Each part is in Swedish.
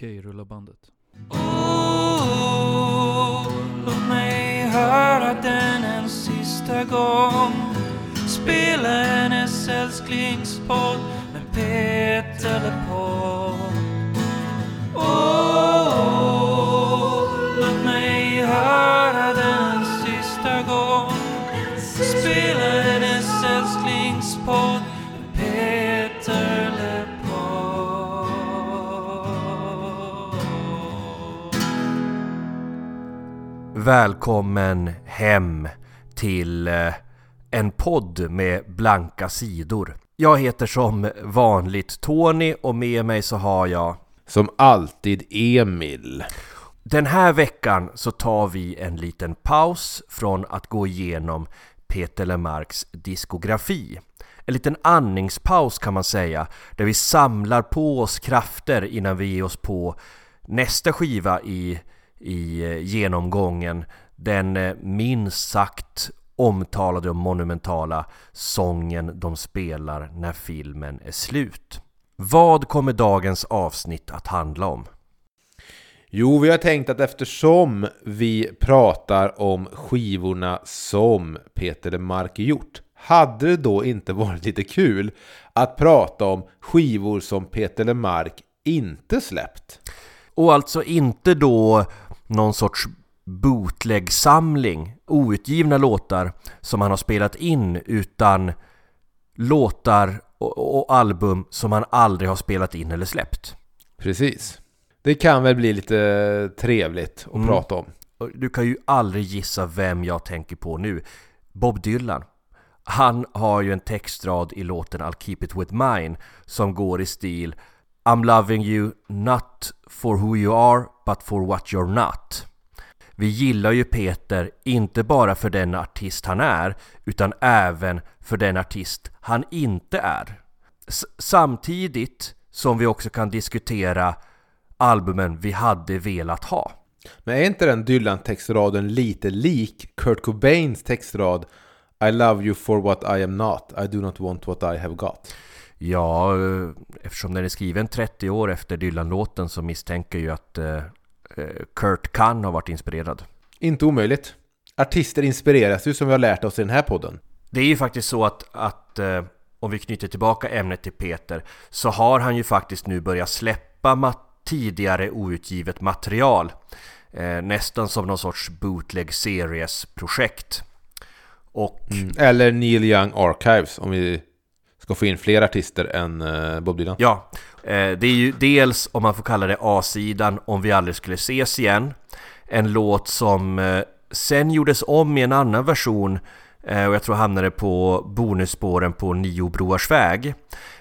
Okej, rulla bandet. Oh, låt mig höra den en sista gång Spela hennes älsklingspodd med Peter LePaul. Välkommen hem till eh, en podd med blanka sidor. Jag heter som vanligt Tony och med mig så har jag Som alltid Emil. Den här veckan så tar vi en liten paus från att gå igenom Peter Lemarks diskografi. En liten andningspaus kan man säga, där vi samlar på oss krafter innan vi ger oss på nästa skiva i, i eh, genomgången. Den eh, minst sagt omtalade och monumentala sången de spelar när filmen är slut. Vad kommer dagens avsnitt att handla om? Jo, vi har tänkt att eftersom vi pratar om skivorna som Peter Lemark gjort hade det då inte varit lite kul att prata om skivor som Peter Lemark inte släppt? Och alltså inte då någon sorts bootleg-samling, outgivna låtar som han har spelat in utan låtar och, och album som han aldrig har spelat in eller släppt. Precis. Det kan väl bli lite trevligt att Mm. prata om. Du kan ju aldrig gissa vem jag tänker på nu. Bob Dylan. Han har ju en textrad i låten I'll keep it with mine som går i stil I'm loving you not for who you are but for what you're not. Vi gillar ju Peter inte bara för den artist han är utan även för den artist han inte är. S- samtidigt som vi också kan diskutera albumen vi hade velat ha. Men är inte den Dylan-textraden lite lik Kurt Cobains textrad I love you for what I am not, I do not want what I have got? Ja, eh, eftersom den är skriven 30 år efter Dylan-låten så misstänker jag att eh, eh, Kurt kan ha varit inspirerad. Inte omöjligt. Artister inspireras ju som vi har lärt oss i den här podden. Det är ju faktiskt så att, att om vi knyter tillbaka ämnet till Peter så har han ju faktiskt nu börjat släppa tidigare outgivet material. Nästan som någon sorts bootleg series-projekt. Och Eller Neil Young Archives om vi ska få in fler artister än eh, Bob Dylan. Ja, eh, det är ju dels om man får kalla det A-sidan om vi aldrig skulle ses igen. En låt som eh, sen gjordes om i en annan version och jag tror hamnade på bonusspåren på Nio Broars väg.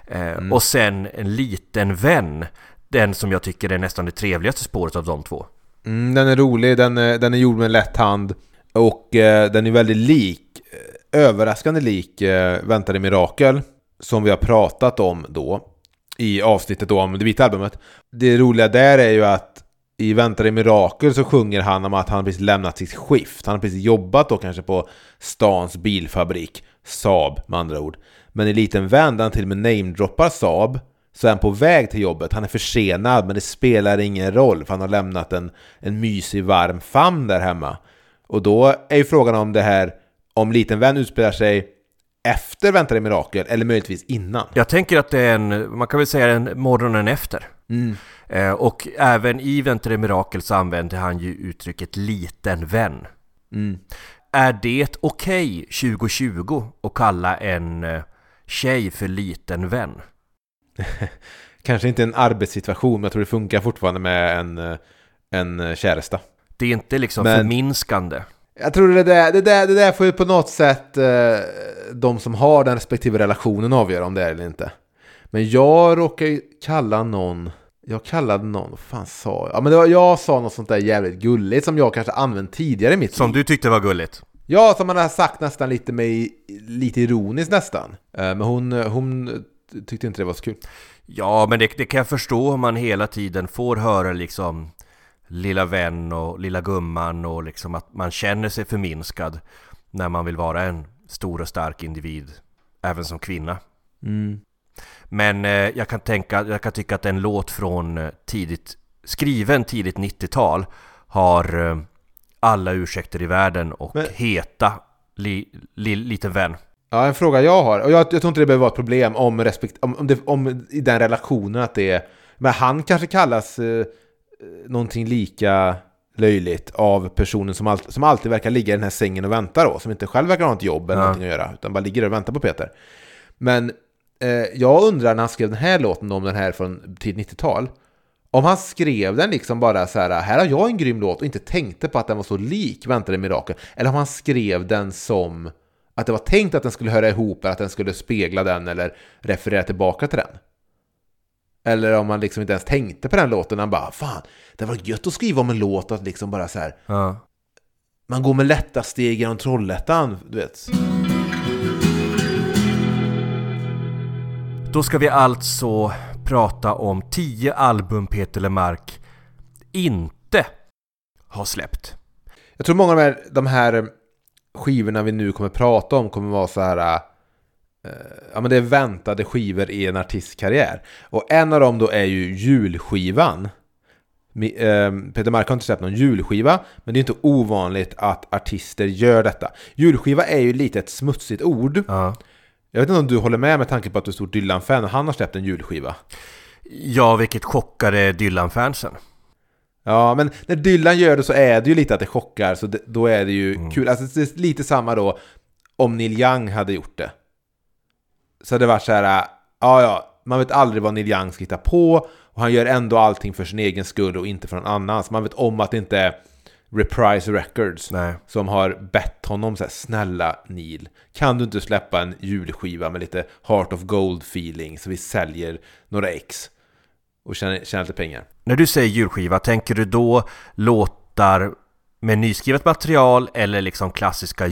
Eh, Och sen en liten vän, den som jag tycker är nästan det trevligaste spåret av de två. Mm, den är rolig, den är, den är gjord med lätt hand och eh, den är väldigt lik, överraskande lik eh, Väntade Mirakel som vi har pratat om då i avsnittet då om det vita albumet. Det roliga där är ju att i väntar i Mirakel så sjunger han om att han precis lämnat sitt skift. Han har precis jobbat då kanske på stans bilfabrik, Saab med andra ord. Men i Liten vän där han till och med namedroppar Saab så är han på väg till jobbet. Han är försenad men det spelar ingen roll för han har lämnat en, en mysig varm famn där hemma. Och då är ju frågan om det här, om Liten vän utspelar sig efter Väntade Mirakel eller möjligtvis innan. Jag tänker att det är en, man kan väl säga en morgonen efter. Eh, och även i Väntade Mirakel så använder han ju uttrycket liten vän. Är det okej 2020 att kalla en eh, tjej för liten vän? Kanske inte en arbetssituation, men jag tror det funkar fortfarande med en, eh, en eh, käresta. Det är inte liksom Men- förminskande. Jag tror det där, det där, det där får ju på något sätt eh, de som har den respektive relationen avgöra om det är eller inte. Men jag råkar ju kalla någon, jag kallade någon, vad fan sa jag? Ja men det var, jag sa något sånt där jävligt gulligt som jag kanske använt tidigare i mitt Som liv. du tyckte var gulligt. Ja, som man har sagt nästan lite med, lite ironiskt nästan. Eh, men hon, hon tyckte inte det var så kul. Ja, men det, det kan jag förstå om man hela tiden får höra liksom lilla vän och lilla gumman och liksom att man känner sig förminskad när man vill vara en stor och stark individ, även som kvinna. Men eh, jag kan tänka, jag kan tycka att en låt från eh, tidigt skriven tidigt 90-tal har eh, alla ursäkter i världen och Men- heta li, li, liten vän. Ja, en fråga jag har, och jag, jag tror inte det behöver vara ett problem om, respekt, om, om, det, om i den relationen att det är... Men han kanske kallas eh, någonting lika löjligt av personen som, all, som alltid verkar ligga i den här sängen och vänta då, som inte själv verkar ha ett jobb eller Ja. någonting att göra, utan bara ligger där och väntar på Peter. Men eh, jag undrar när han skrev den här låten om den här från tidigt 90-tal, om han skrev den liksom bara så här, här har jag en grym låt och inte tänkte på att den var så lik Väntade mirakel, eller om han skrev den som att det var tänkt att den skulle höra ihop, eller att den skulle spegla den eller referera tillbaka till den. Eller om man liksom inte ens tänkte på den låten, han bara fan, det var gött att skriva om en låt att liksom bara så här, Ja. man går med lätta steg genom Trollhättan, du vet. Då ska vi alltså prata om 10 album Peter LeMarc inte har släppt. Jag tror många av de här, de här skivorna vi nu kommer prata om kommer vara så här... eh, ja men det är väntade skivor i en artists karriär. Och en av dem då är ju julskivan. Mi- eh, Peter Mark har inte släppt någon julskiva, men det är inte ovanligt att artister gör detta. Julskiva är ju lite ett smutsigt ord. Ja. Jag vet inte om du håller med med tanke på att du är stort Dylan-fan och han har släppt en julskiva. Ja, vilket chockade Dylan-fansen. Ja, men när Dylan gör det så är det ju lite att det chockar, så det, då är det ju kul. Alltså det är lite samma då om Neil Young hade gjort det. Så det varit så här, ja ja, man vet aldrig vad Neil Young ska hitta på och han gör ändå allting för sin egen skull och inte för någon annans. Man vet om att det inte är Reprise Records Nej. som har bett honom så här, snälla Neil, kan du inte släppa en julskiva med lite Heart of Gold feeling så vi säljer några ex och tjänar, tjänar lite pengar? När du säger julskiva, tänker du då låtar med nyskrivet material eller liksom klassiska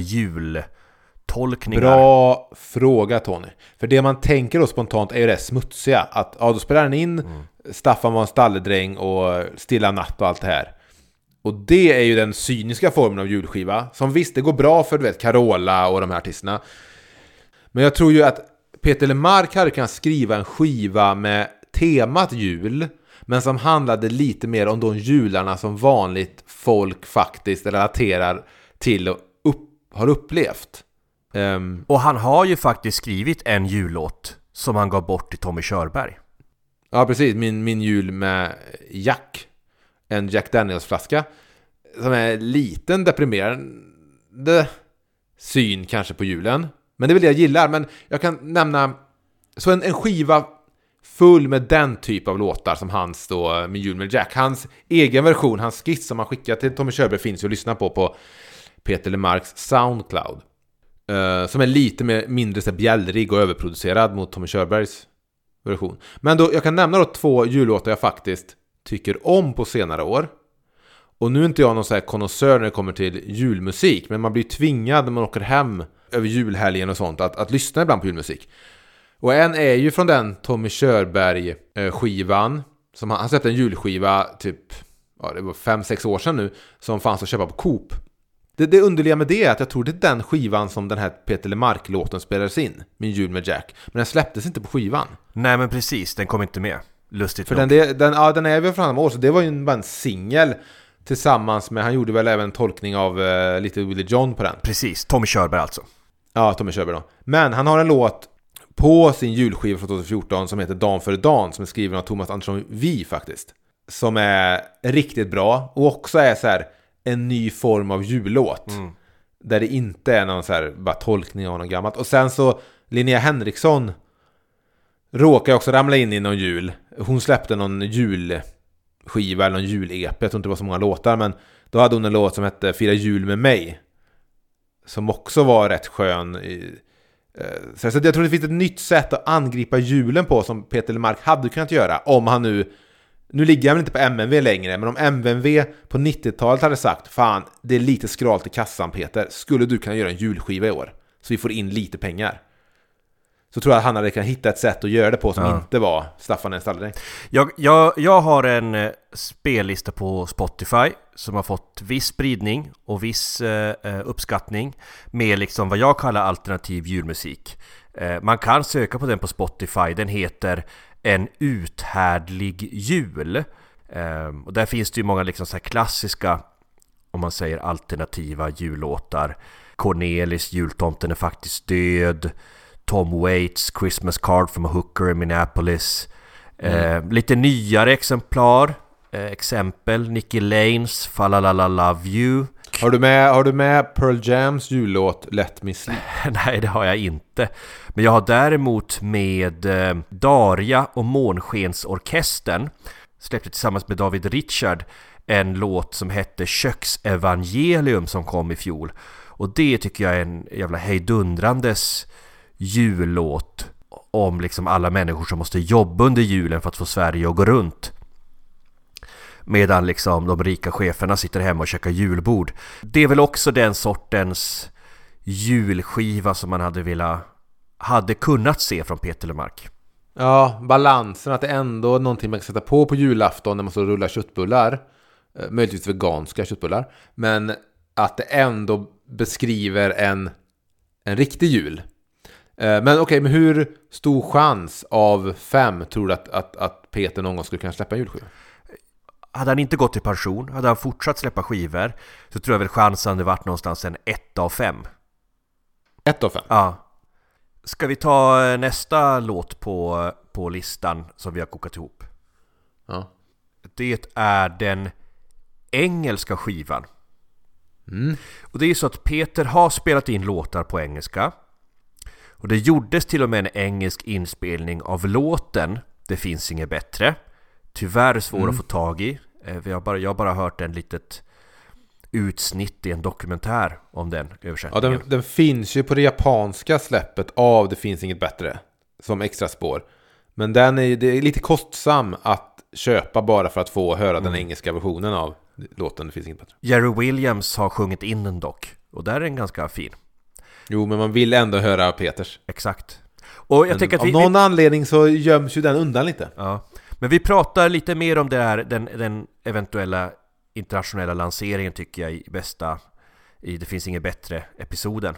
jultolkningar? Bra fråga Tony. För det man tänker då spontant är ju det smutsiga. Att ja, då spelar han in Staffan var en stalledräng och Stilla natt och allt det här. Och det är ju den cyniska formen av julskiva. Som visst, det går bra för du vet Carola och de här artisterna. Men jag tror ju att Peter LeMarc hade kunnat skriva en skiva med temat jul. Men som handlade lite mer om de jularna som vanligt folk faktiskt relaterar till och upp, har upplevt. Ehm, Och han har ju faktiskt skrivit en jullåt som han gav bort till Tommy Körberg. Ja, precis. Min, min jul med Jack. En Jack Daniels-flaska. Som är liten deprimerande syn kanske på julen. Men det är väl det jag gillar. Men jag kan nämna... Så en, en skiva full med den typ av låtar som hans då, Min jul med Jack. Hans egen version, hans skiss som han skickade till Tommy Körberg finns ju att lyssna på på Peter LeMarcs Soundcloud. Uh, som är lite mer, mindre så här bjällrig och överproducerad mot Tommy Körbergs version. Men då, jag kan nämna då två jullåtar jag faktiskt tycker om på senare år. Och nu är inte jag någon så här konnässör när det kommer till julmusik, men man blir tvingad när man åker hem över julhelgen och sånt att, att lyssna ibland på julmusik. Och en är ju från den Tommy Körberg-skivan. Som han, han släppte en julskiva typ, ja det var 5-6 år sedan nu, som fanns att köpa på Coop. Det, det underliga med det är att jag tror det är den skivan som den här Peter LeMarc-låten spelades in, Min jul med Jack. Men den släpptes inte på skivan. Nej men precis, den kom inte med. Lustigt För nog. den, den, ja, den är väl från år, så det var ju en- bara en singel tillsammans med, han gjorde väl även en tolkning av uh, Little Willie John på den. Precis, Tommy Körberg alltså. Ja, Tommy Körberg då. Men han har en låt på sin julskiva från 2014 som heter Dan före Dan som är skriven av Thomas Andersson Vi faktiskt. Som är riktigt bra och också är så här en ny form av jullåt. Där det inte är någon så här bara tolkning av något gammalt. Och sen så Linnea Henriksson råkar också ramla in i någon jul. Hon släppte någon julskiva eller någon jul-EP. Jag tror inte det var så många låtar men då hade hon en låt som hette Fira jul med mig. Som också var rätt skön. i- eh, Så jag tror det finns ett nytt sätt att angripa julen på som Peter LeMarc hade kunnat göra om han nu nu ligger han väl inte på MNV längre, men om MNV på 90-talet hade sagt Fan, det är lite skralt i kassan Peter, skulle du kunna göra en julskiva i år? Så vi får in lite pengar. Så tror jag att han hade kunnat hitta ett sätt att göra det på som Ja. inte var Staffan en. Jag, jag, jag har en eh, spellista på Spotify som har fått viss spridning och viss eh, eh, uppskattning med liksom vad jag kallar alternativ julmusik. Eh, man kan söka på den på Spotify, den heter En uthärdlig jul. Ehm, och där finns det ju många liksom så klassiska, om man säger alternativa jullåtar. Cornelis, jultomten är faktiskt död. Tom Waits, Christmas card from a hooker in Minneapolis. Ehm, lite nyare exemplar. Eh, exempel, Nicky Lanes, Falalala Love You. Har du med, har du med Pearl Jams jullåt Let Me Sleep? Nej, det har jag inte. Men jag har däremot med eh, Daria och Månskensorkestern släppte tillsammans med David Richard en låt som hette Köksevangelium som kom i fjol. Och det tycker jag är en jävla hejdundrandes jullåt om liksom alla människor som måste jobba under julen för att få Sverige att gå runt. Medan liksom de rika cheferna sitter hemma och käkar julbord. Det är väl också den sortens julskiva som man hade velat hade kunnat se från Peter Lemark. Ja, balansen att det ändå är någonting man kan sätta på på julafton när man står och rullar köttbullar. Eh, möjligtvis veganska köttbullar. Men att det ändå beskriver en, en riktig jul. Eh, Men okej, men hur stor chans av fem tror du att, att, att Peter någon gång skulle kunna släppa en julskiva? Hade han inte gått i pension, hade han fortsatt släppa skivor så tror jag väl chansen hade varit någonstans en 1 av 5. Ett av fem? Ja. Ska vi ta eh, nästa låt på, på listan som vi har kokat ihop? Ja. Det är den engelska skivan. Mm. Och det är så att Peter har spelat in låtar på engelska. Och det gjordes till och med en engelsk inspelning av låten Det finns inget bättre. Tyvärr svår Mm. att få tag i. Eh, vi har bara, jag har bara hört en litet utsnitt i en dokumentär om den Ja, översättningen. den, den finns ju på det japanska släppet av Det finns inget bättre. Som extra spår. Men den är, det är lite kostsam att köpa bara för att få höra den engelska versionen av låten Det finns inget bättre. Jerry Williams har sjungit in den dock. Och där är den ganska fin. Jo, men man vill ändå höra Peters. Exakt. Och jag Men tänker att av vi, någon anledning så göms ju den undan lite. Ja, men vi pratar lite mer om det här, den, den eventuella internationella lanseringen tycker jag i bästa i Det finns inget bättre episoden.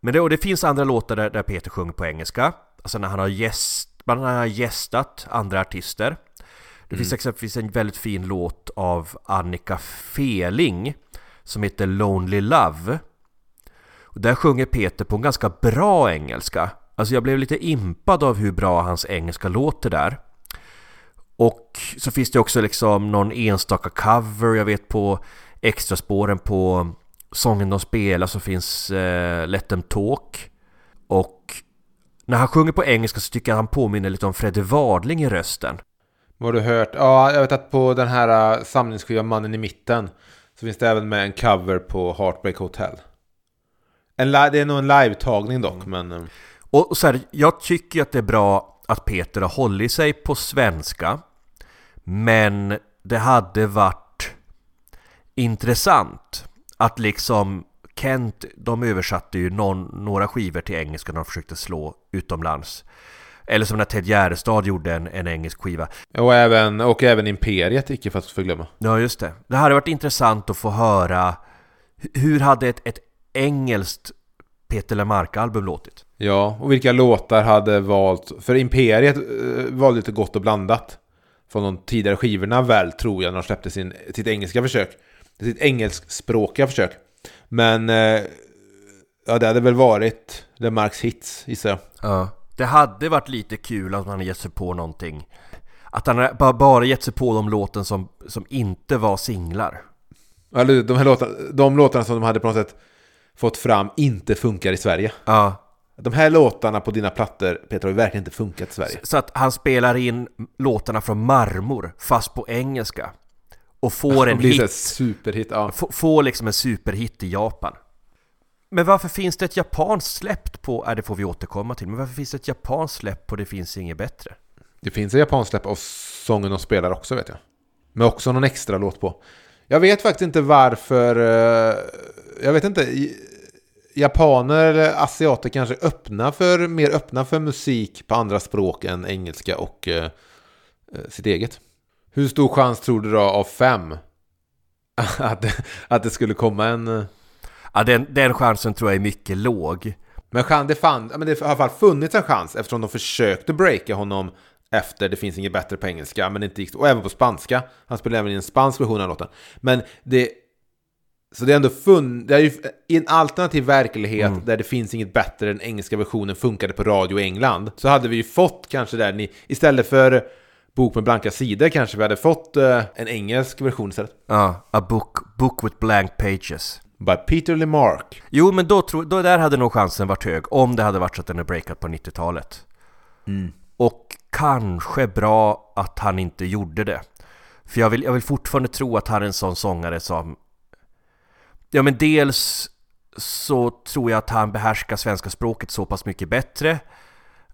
Men det, och det finns andra låtar där, där Peter sjunger på engelska, alltså när han har gäst, när han har gästat andra artister. Det finns exempelvis en väldigt fin låt av Annika Feling som heter Lonely Love. Och där sjunger Peter på en ganska bra engelska. Alltså jag blev lite impad av hur bra hans engelska låter där. Och så finns det också liksom någon enstaka cover, jag vet på extraspåren på sången de spelar så finns eh, Let them talk. Och när han sjunger på engelska så tycker jag han påminner lite om Fredde Wadling i rösten. Vad har du hört? Ja, jag vet att på den här eh, samlingsskivan Mannen i mitten så finns det även med en cover på Heartbreak Hotel. En det är nog en live-tagning dock, men... eh, Och så här, jag tycker att det är bra att Peter har hållit sig på svenska. Men det hade varit intressant att liksom Kent, de översatte ju någon, några skivor till engelska när de försökte slå utomlands. Eller som när Ted Gärdestad gjorde en, en engelsk skiva. Och även, och även Imperiet, icke för att förglömma. Ja, just det. Det hade varit intressant att få höra hu- hur hade ett, ett engelskt Peter Lemark-album låtit? Ja, och vilka låtar hade valt... För Imperiet eh, valde lite gott och blandat. Från de tidigare skivorna väl, tror jag, när de släppte sin, sitt engelska försök. Sitt engelskspråkiga försök. Men... Eh, ja, det hade väl varit Lemarks hits, gissar jag. Ja. Det hade varit lite kul att han hade gett sig på någonting. Att han bara gett sig på de låten som, som inte var singlar. Eller de här låtarna, de låtarna som de hade på något sätt fått fram inte funkar i Sverige. Ja. De här låtarna på dina plattor, Peter, har ju verkligen inte funkat i Sverige. Så att han spelar in låtarna från Marmor, fast på engelska. Och får en hit. superhit, ja. F- får liksom en superhit i Japan. Men varför finns det ett japanskt släpp på, äh, det får vi återkomma till, men varför finns det ett japanskt släpp på Det finns inget bättre? Det finns en japansk släpp av sången de spelar också, vet jag. Med också någon extra låt på. Jag vet faktiskt inte varför... eh, Jag vet inte. Japaner eller asiater kanske öppna för, mer öppna för musik på andra språk än engelska och eh, eh, sitt eget. Hur stor chans tror du då av fem? att, att det skulle komma en... eh, Ja, den, den chansen tror jag är mycket låg. Men chans, det, fann, men det har i alla fall funnits en chans eftersom de försökte breaka honom efter Det finns inget bättre på engelska, men inte gick, och även på spanska. Han spelade även i en spansk version av låten. Men det... Så det är ändå fun, det är ju i en alternativ verklighet Mm. där det finns inget bättre, den engelska versionen funkade på radio i England. Så hade vi ju fått kanske där, ni, istället för bok med blanka sidor kanske vi hade fått eh, en engelsk version istället. Ja, a book, book with blank pages. By Peter LeMarc. Jo, men då, tror, då där hade nog chansen varit hög om det hade varit så att den är breakat på 90-talet. Och kanske bra att han inte gjorde det. För jag vill, jag vill fortfarande tro att han är en sån sångare som... Ja, men dels så tror jag att han behärskar svenska språket så pass mycket bättre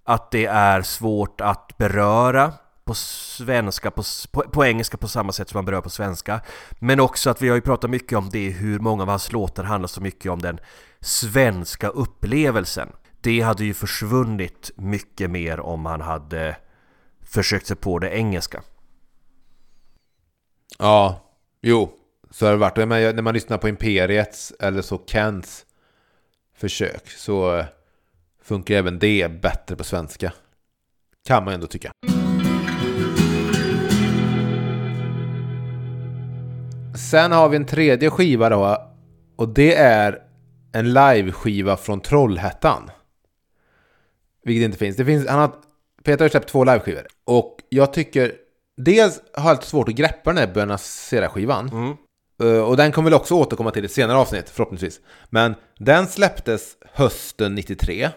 att det är svårt att beröra på svenska, på, på, på engelska på samma sätt som man berör på svenska. Men också att vi har ju pratat mycket om det, hur många av hans låtar handlar så mycket om den svenska upplevelsen. Det hade ju försvunnit mycket mer om han hade försökt sig på det engelska. Ja, jo. Så har det varit. Men när man lyssnar på Imperiets eller så Kents försök så eh, funkar även det bättre på svenska. Kan man ändå tycka. Sen har vi en tredje skiva då. Och det är en live-skiva från Trollhättan. Vilket inte finns. Det finns han har, Peter har ju släppt två liveskivor. Och jag tycker... Dels har jag lite svårt att greppa den här Buenos Aires-skivan. Uh, och den kommer väl också återkomma till i ett senare avsnitt, förhoppningsvis. Men den släpptes hösten 93.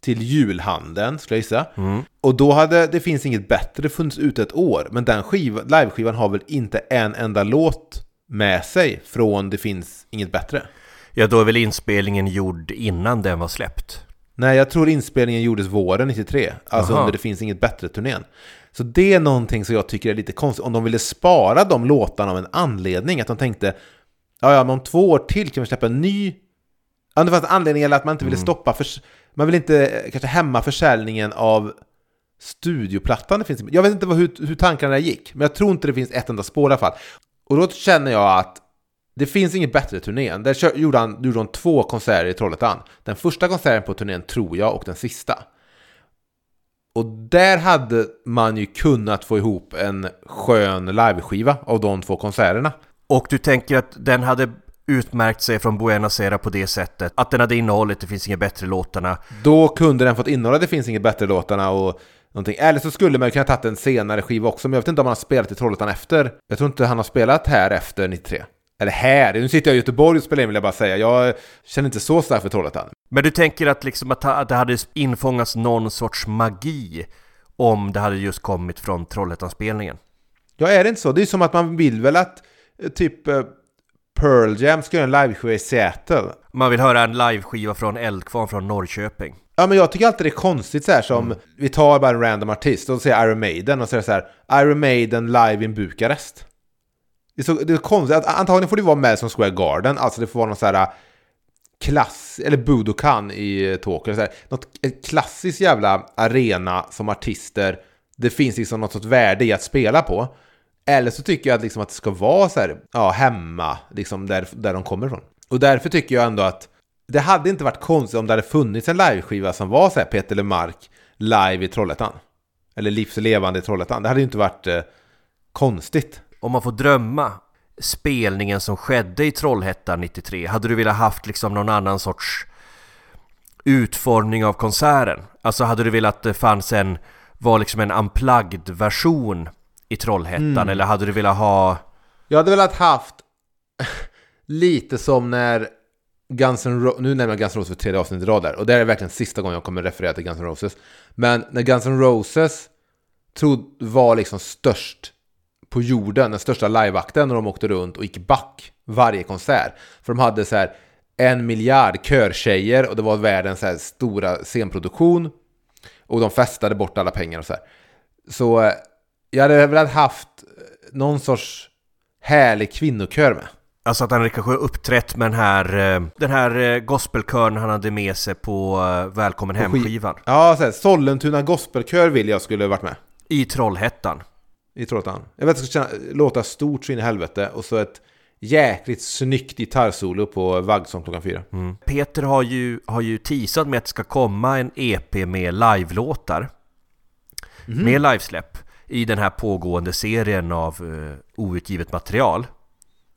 Till julhandeln, skulle jag gissa. Och då hade Det finns inget bättre funnits ute ett år. Men den skiva, liveskivan har väl inte en enda låt med sig från Det finns inget bättre. Ja, då är väl inspelningen gjord innan den var släppt. Nej, jag tror inspelningen gjordes våren 93. Alltså Aha. under Det finns inget bättre-turnén. Så det är någonting som jag tycker är lite konstigt. Om de ville spara de låtarna av en anledning. Att de tänkte, ja, ja, men om två år till kan vi släppa en ny... Ja, det fanns en anledning eller att man inte ville stoppa... För... Man vill inte eh, kanske hämma försäljningen av studioplattan. Det finns... Jag vet inte vad, hur, hur tankarna gick. Men jag tror inte det finns ett enda spår i alla fall. Och då känner jag att det finns inget bättre turnén. Där gjorde han, gjorde han två konserter i Trollhättan. Den första konserten på turnén tror jag och den sista. Och där hade man ju kunnat få ihop en skön liveskiva av de två konserterna. Och du tänker att den hade utmärkt sig från Buenos Aires på det sättet att den hade innehållit Det finns inga bättre låtarna Då kunde den fått innehålla Det finns inget bättre låtarna och någonting. Eller så skulle man ju kunna tagit en senare skiva också, men jag vet inte om han har spelat i Trollhättan efter. Jag tror inte han har spelat här efter 93. Eller här, nu sitter jag i Göteborg och spelar in vill jag bara säga. Jag känner inte så starkt för Trollhättan. Men du tänker att, liksom att, att det hade infångats någon sorts magi om det hade just kommit från Trollhättan-spelningen? Ja, är det inte så? Det är som att man vill väl att eh, typ eh, Pearl Jam ska göra en liveskiva i Seattle. Man vill höra en liveskiva från Eldkvarn från Norrköping. Ja, men jag tycker alltid det är konstigt så här som vi tar bara en random artist och säger Iron Maiden och så är det så här Iron Maiden live in Bukarest. Det är, så, det är konstigt, att antagligen får det vara Madison Square Garden, alltså det får vara någon så här äh, klass, eller Budokan i äh, Tokyo, så här, något ett klassiskt jävla arena som artister, det finns liksom något sorts värde i att spela på. Eller så tycker jag att, liksom att det ska vara så här, ja, hemma, liksom där, där de kommer ifrån. Och därför tycker jag ändå att det hade inte varit konstigt om det hade funnits en liveskiva som var så här Peter LeMarc live i Trollhättan. Eller livslevande i Trollhättan. Det hade ju inte varit eh, konstigt. Om man får drömma spelningen som skedde i Trollhättan 93, hade du velat haft liksom någon annan sorts utformning av konserten? Alltså hade du velat att det fanns en, var liksom en unplugged version i Trollhättan eller hade du velat ha Jag hade velat haft lite som när Guns N' Roses, nu nämner jag Guns N' Roses för tredje avsnittet i rad där, och det är verkligen sista gången jag kommer referera till Guns N' Roses. Men när Guns N' Roses trodde var liksom störst på jorden, den största liveakten när de åkte runt och gick back varje konsert. För de hade så här en miljard körtjejer och det var världens så stora scenproduktion. Och de festade bort alla pengar och så här. Så eh, jag hade velat haft eh, någon sorts härlig kvinnokör med. Alltså att han kanske uppträtt med den här, eh, den här gospelkören han hade med sig på Välkommen hem-skivan Ja, så här, Sollentuna gospelkör vill jag skulle varit med i Trollhättan. I Trollhättan. Jag vet att det ska känna, låta stort så in i helvete och så ett jäkligt snyggt gitarrsolo på Vaggsång klockan fyra. Mm. Peter har ju, har ju teasat med att det ska komma en EP med live-låtar. med livesläpp i den här pågående serien av uh, outgivet material.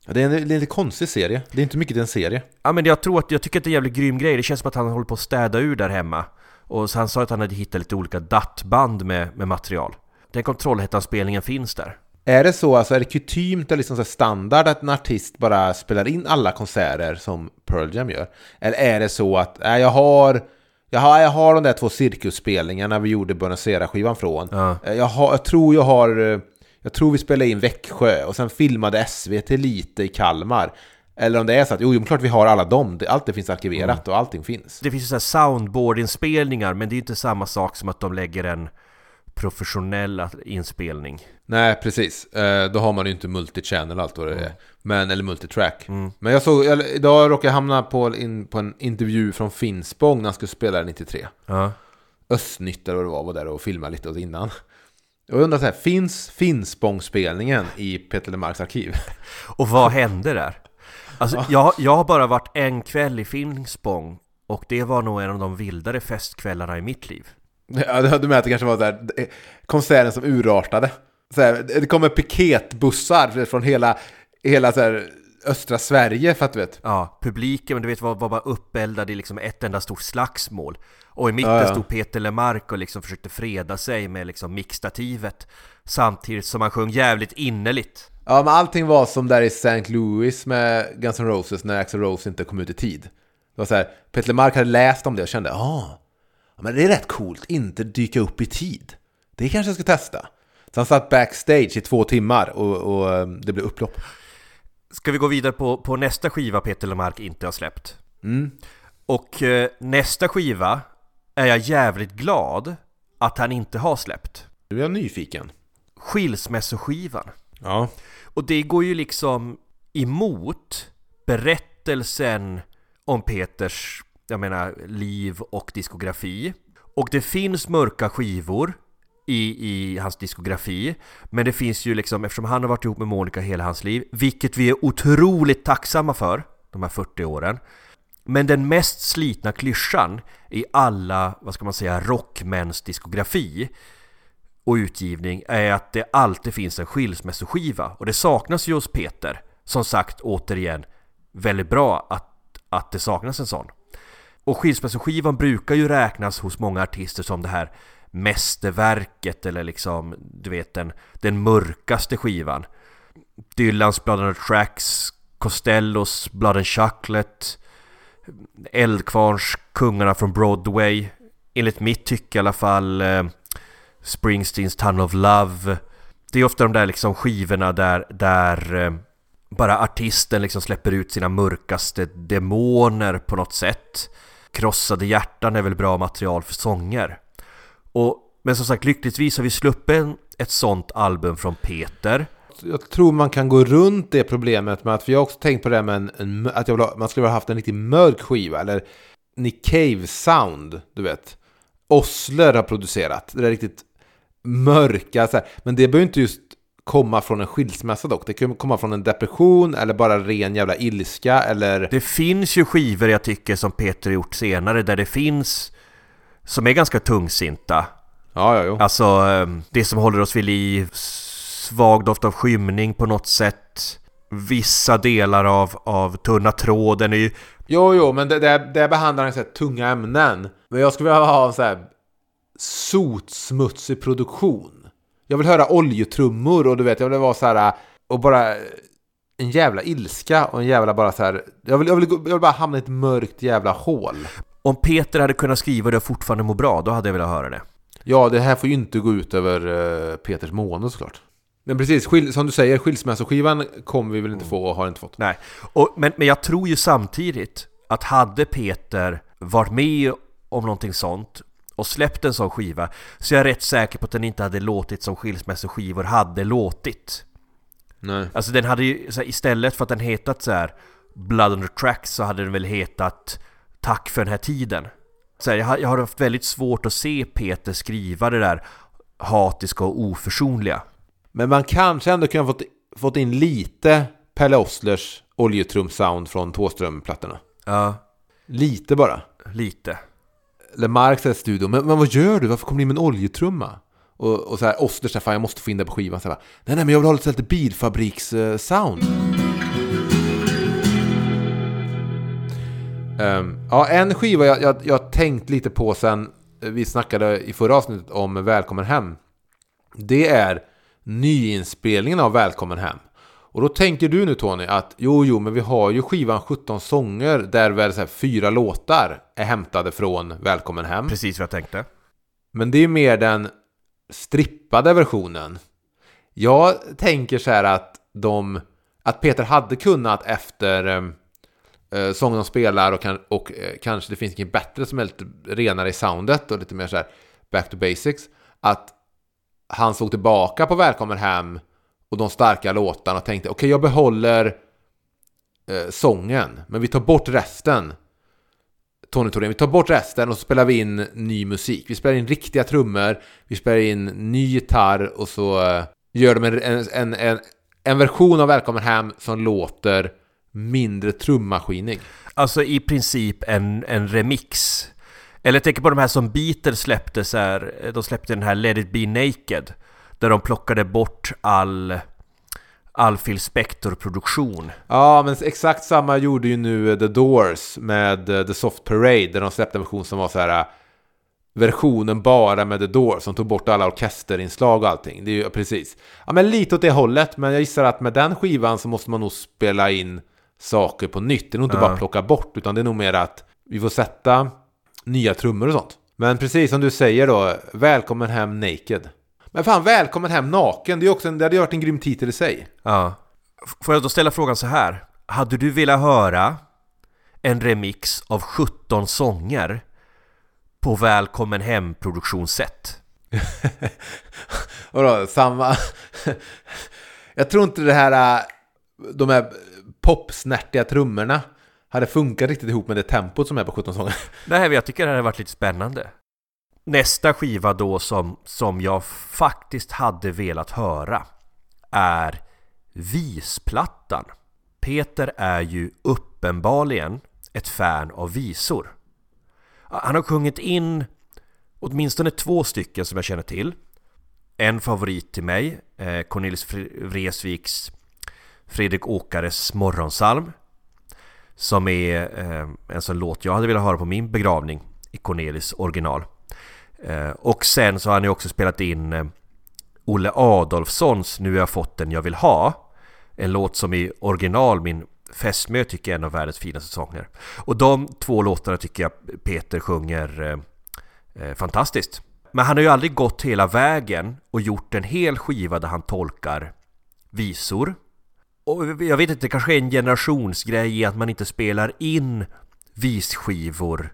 Ja, det är en, det är en lite konstig serie. Det är inte mycket till en serie. Ja men jag tror att, jag tycker att det är en jävligt grym grej. Det känns som att han håller på att städa ur där hemma. Och så han sa att han hade hittat lite olika DAT-band med, med material. Den kontrollhettan-spelningen finns där. Är det så, alltså är det kutymt eller liksom så standard att en artist bara spelar in alla konserter som Pearl Jam gör? Eller är det så att, äh, jag har jag har, jag har de där två cirkusspelningarna vi gjorde Buenos Aires-skivan från. Ja. Jag, har, jag tror jag har... Jag tror vi spelade in Växjö och sen filmade SVT lite i Kalmar. Eller om det är så att, jo, jo klart vi har alla dem. Allt det finns arkiverat och allting finns. Det finns ju så här soundboard-inspelningar men det är ju inte samma sak som att de lägger en professionell inspelning. Nej, precis. Eh, då har man ju inte multichannel allt vad det är. Men, eller multitrack. Men jag såg, eller, idag råkade jag hamna på, in, på en intervju från Finspång när han skulle spela 93. Ja. Östnytt eller vad det var, var där och filmade lite åt innan. Och jag undrar så här, finns Finspångspelningen i Peter Lemarks arkiv? Och vad hände där? Alltså, jag, jag har bara varit en kväll i Finspång och det var nog en av de vildare festkvällarna i mitt liv. Ja, du menar att det kanske var där konserten som urartade? Så här, det kommer piketbussar från hela, hela så här, östra Sverige för att du vet. Ja, publiken, men du vet, var, var bara uppeldad i liksom ett enda stort slagsmål. Och i mitten Ja, ja. stod Peter Lemark och liksom försökte freda sig med liksom mixstativet. Samtidigt som han sjöng jävligt innerligt. Ja, men allting var som där i St. Louis med Guns N' Roses när Axl Rose inte kom ut i tid. Det var så här, Peter Lemark hade läst om det och kände, ah, men det är rätt coolt, inte dyka upp i tid. Det kanske jag ska testa. Så han satt backstage i två timmar och, och eh, det blev upplopp. Ska vi gå vidare på, på nästa skiva Peter Lemark inte har släppt? Mm. Och eh, nästa skiva är jag jävligt glad att han inte har släppt. Nu är nyfiken. Skilsmässoskivan. Ja. Och det går ju liksom emot berättelsen om Peters, jag menar, liv och diskografi. Och det finns mörka skivor i, i hans diskografi. Men det finns ju liksom, eftersom han har varit ihop med Monica hela hans liv, vilket vi är otroligt tacksamma för, de här 40 åren. Men den mest slitna klyschan i alla, vad ska man säga, rockmäns diskografi och utgivning är att det alltid finns en skilsmässoskiva och det saknas ju hos Peter. Som sagt, återigen, väldigt bra att, att det saknas en sån. Och skilsmässoskivan brukar ju räknas hos många artister som det här mästerverket eller liksom, du vet den, den mörkaste skivan. Dylans Blood and Tracks, Costellos Blood and Chocolate, Eldkvarns Kungarna från Broadway, enligt mitt tycke i alla fall eh, Springsteens Tunnel of Love. Det är ofta de där liksom skivorna där, där eh, bara artisten liksom släpper ut sina mörkaste demoner på något sätt. Krossade hjärtan är väl bra material för sånger. Och, men som sagt, lyckligtvis har vi sluppit en- ett sånt album från Peter. Jag tror man kan gå runt det problemet med att, för jag har också tänkt på det här med en, en, att jag vill ha, man skulle ha haft en riktigt mörk skiva, eller Nick Cave sound, du vet. Osler har producerat, det där riktigt mörka, så här. men det behöver inte just komma från en skilsmässa dock. Det kan komma från en depression, eller bara ren jävla ilska, eller... Det finns ju skivor jag tycker som Peter gjort senare där det finns som är ganska tungsinta. Ja, ja, jo. Alltså eh, det som håller oss vid liv, svag doft av skymning på något sätt. Vissa delar av, av tunna tråden är ju... Jo, jo, men det, det, det behandlar en så här tunga ämnen. Men jag skulle vilja ha en så här sotsmutsig produktion. Jag vill höra oljetrummor och du vet, jag vill vara så här och bara en jävla ilska och en jävla bara så här. Jag vill, jag vill, jag vill bara hamna i ett mörkt jävla hål. Om Peter hade kunnat skriva det och fortfarande må bra, då hade jag velat höra det. Ja, det här får ju inte gå ut över eh, Peters måne såklart. Men precis, som du säger, skilsmässoskivan kommer vi väl inte få och har inte fått. Nej, och, men, men jag tror ju samtidigt att hade Peter varit med om någonting sånt och släppt en sån skiva så är jag rätt säker på att den inte hade låtit som skilsmässoskivor hade låtit. Nej. Alltså den hade ju, så här, istället för att den hetat så här Blood on the Tracks så hade den väl hetat Tack för den här tiden. Så här, jag, har, jag har haft väldigt svårt att se Peter skriva det där hatiska och oförsonliga. Men man kanske ändå kunde ha fått, fått in lite Pelle Oslers oljetrum-sound från Thåström-plattorna. Ja, Lite bara. lite. Lemark säger i studion, men, men vad gör du? Varför kommer du in med en oljetrumma? Och, och så här, Oster, säger fan jag måste få in det på skivan. Så här, nej, nej, men jag vill ha lite, lite bilfabriks-sound. Um, ja, en skiva jag, jag, jag tänkt lite på sen vi snackade i förra avsnittet om Välkommen Hem. Det är nyinspelningen av Välkommen Hem. Och då tänker du nu Tony att jo, jo, men vi har ju skivan 17 sånger där väl så här, fyra låtar är hämtade från Välkommen Hem. Precis vad jag tänkte. Men det är mer den strippade versionen. Jag tänker så här att de att Peter hade kunnat efter eh, sången de spelar och, kan, och eh, kanske det finns inget bättre som är lite renare i soundet och lite mer så här back to basics. Att han såg tillbaka på Välkommen Hem och de starka låtarna och tänkte okej okay, jag behåller eh, sången men vi tar bort resten. Tony Thorén, vi tar bort resten och så spelar vi in ny musik. Vi spelar in riktiga trummor, vi spelar in ny gitarr och så eh, gör de en, en, en, en version av Välkommen Hem som låter mindre trummaskinig. Alltså i princip en, en remix. Eller jag tänker på de här som Beatles släppte så här, eh, de släppte den här Let It Be Naked. Där de plockade bort all, all Phil Spector-produktion. Ja, men exakt samma gjorde ju nu The Doors med eh, The Soft Parade. Där de släppte en version som var så här eh, versionen bara med The Doors som tog bort alla orkesterinslag och allting. Det är ju precis. Ja, men lite åt det hållet. Men jag gissar att med den skivan så måste man nog spela in saker på nytt. Det är nog inte ja. bara plocka bort, utan det är nog mer att vi får sätta nya trummor och sånt. Men precis som du säger då, välkommen hem naked. Men fan, välkommen hem naken, det, är också en, det hade ju varit en grym titel i sig. Ja. Får jag då ställa frågan så här? Hade du velat höra en remix av 17 sånger på Välkommen hem-produktionssätt? Vadå, samma... jag tror inte det här... Äh, de här popsnärtiga trummorna hade funkat riktigt ihop med det tempot som är på 17 sånger. Nej, jag tycker det hade varit lite spännande. Nästa skiva då som, som jag faktiskt hade velat höra är Visplattan. Peter är ju uppenbarligen ett fan av visor. Han har sjungit in åtminstone två stycken som jag känner till. En favorit till mig, eh, Cornelis Vreeswijks Fredrik Åkares morgonsalm som är eh, en sån låt jag hade velat höra på min begravning i Cornelis original. Eh, och sen så har han ju också spelat in eh, Olle Adolfssons Nu har jag fått den jag vill ha. En låt som i original min fästmö tycker är en av världens finaste sånger. Och de två låtarna tycker jag Peter sjunger eh, eh, fantastiskt. Men han har ju aldrig gått hela vägen och gjort en hel skiva där han tolkar visor och jag vet inte, det kanske är en generationsgrej i att man inte spelar in visskivor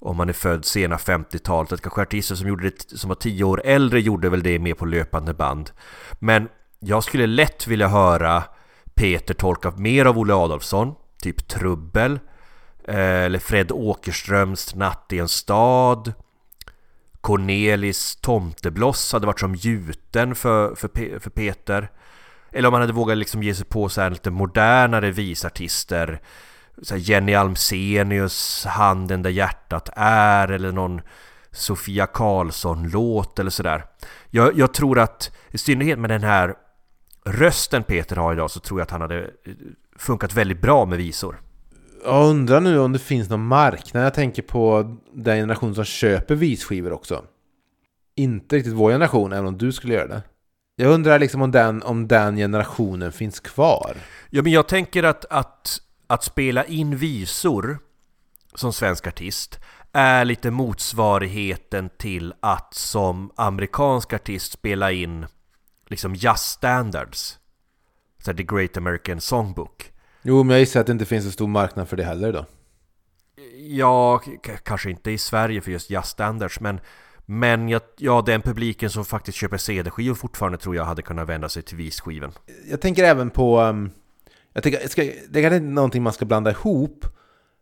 om man är född sena 50-talet. Att kanske artister som, gjorde det, som var 10 år äldre gjorde väl det mer på löpande band. Men jag skulle lätt vilja höra Peter tolka mer av Olle Adolfsson, typ Trubbel, eh, eller Fred Åkerströms Natt i en stad. Cornelis Tomtebloss hade varit som gjuten för, för, för Peter. Eller om han hade vågat liksom ge sig på så här lite modernare visartister så Jenny Almsenius Handen där hjärtat är eller någon Sofia Karlsson-låt eller sådär. Jag, jag tror att, i synnerhet med den här rösten Peter har idag, så tror jag att han hade funkat väldigt bra med visor. Jag undrar nu om det finns någon marknad. Jag tänker på den generation som köper visskivor också. Inte riktigt vår generation, även om du skulle göra det. Jag undrar liksom om den, om den generationen finns kvar. Ja, men jag tänker att, att, att spela in visor som svensk artist är lite motsvarigheten till att som amerikansk artist spela in liksom jazz standards. Så The Great American Songbook. Jo, men jag gissar att det inte finns så stor marknad för det heller då. Ja, kanske inte i Sverige för just jazz standards, men men jag, ja, den publiken som faktiskt köper CD-skivor fortfarande tror jag hade kunnat vända sig till visskivan. Jag tänker även på... Um, jag tänker, ska, det är inte någonting man ska blanda ihop.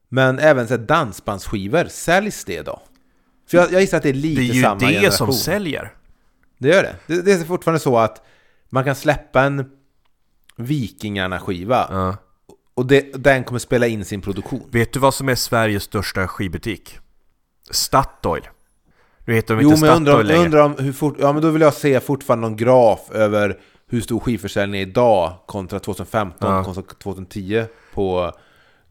Men även så här, dansbandsskivor, säljs det då? För jag, jag gissar att det är lite samma generation. Det är ju det som säljer. Det gör det. det. det. är fortfarande så att man kan släppa en Vikingarna-skiva. Ja. Och det, den kommer spela in sin produktion. Vet du vad som är Sveriges största skivbutik? Statoil. Nu heter de Jo, inte men jag undrar, Statoil om- jag längre. undrar om hur fort... Ja, men då vill jag se fortfarande någon graf över hur stor skivförsäljningen är idag kontra 2015 Ja. kontra 2010 på,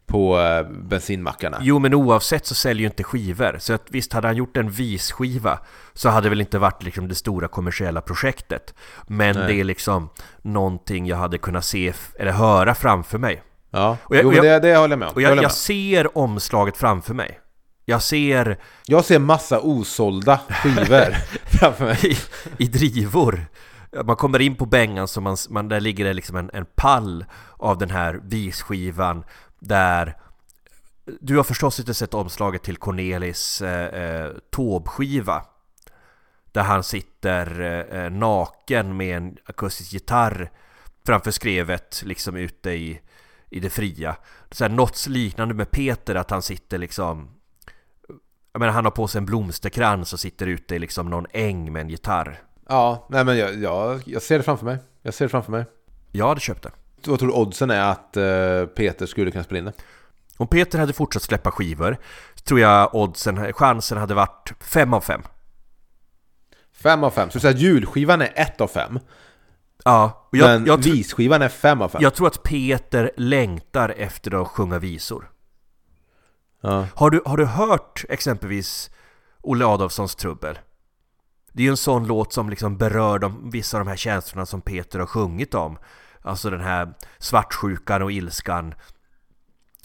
på eh, bensinmackarna. Jo men oavsett så säljer ju inte skivor. Så att visst hade han gjort en visskiva så hade det väl inte varit liksom det stora kommersiella projektet. Men Nej. det är liksom någonting jag hade kunnat se eller höra framför mig. Ja, Och jag- jo, och jag- det, det håller jag med om. Och jag, jag med. ser omslaget framför mig. Jag ser jag ser massa osålda skivor framför mig. i, i drivor. Man kommer in på bängan så man, man, där ligger det liksom en, en pall av den här visskivan där du har förstås inte sett omslaget till Cornelis eh, eh, Taube-skiva där han sitter eh, eh, naken med en akustisk gitarr framför skrevet liksom ute i, i det fria. Så här, något liknande med Peter att han sitter liksom jag menar han har på sig en blomsterkrans och sitter ute i liksom någon äng med en gitarr. Ja, nej men jag, jag, jag ser det framför mig. Jag ser det framför mig. Jag hade köpt den. Vad tror du oddsen är att eh, Peter skulle kunna spela in det? Om Peter hade fortsatt släppa skivor tror jag oddsen, chansen hade varit 5 av 5. Fem av fem. Så du säger att julskivan är ett av fem. Ja, och jag, men jag, visskivan är fem av fem. jag tror att Peter längtar efter att sjunga visor. Ja. Har du, har du hört exempelvis Olle Adolfssons Trubbel? Det är ju en sån låt som liksom berör de, vissa av de här känslorna som Peter har sjungit om. Alltså den här svartsjukan och ilskan.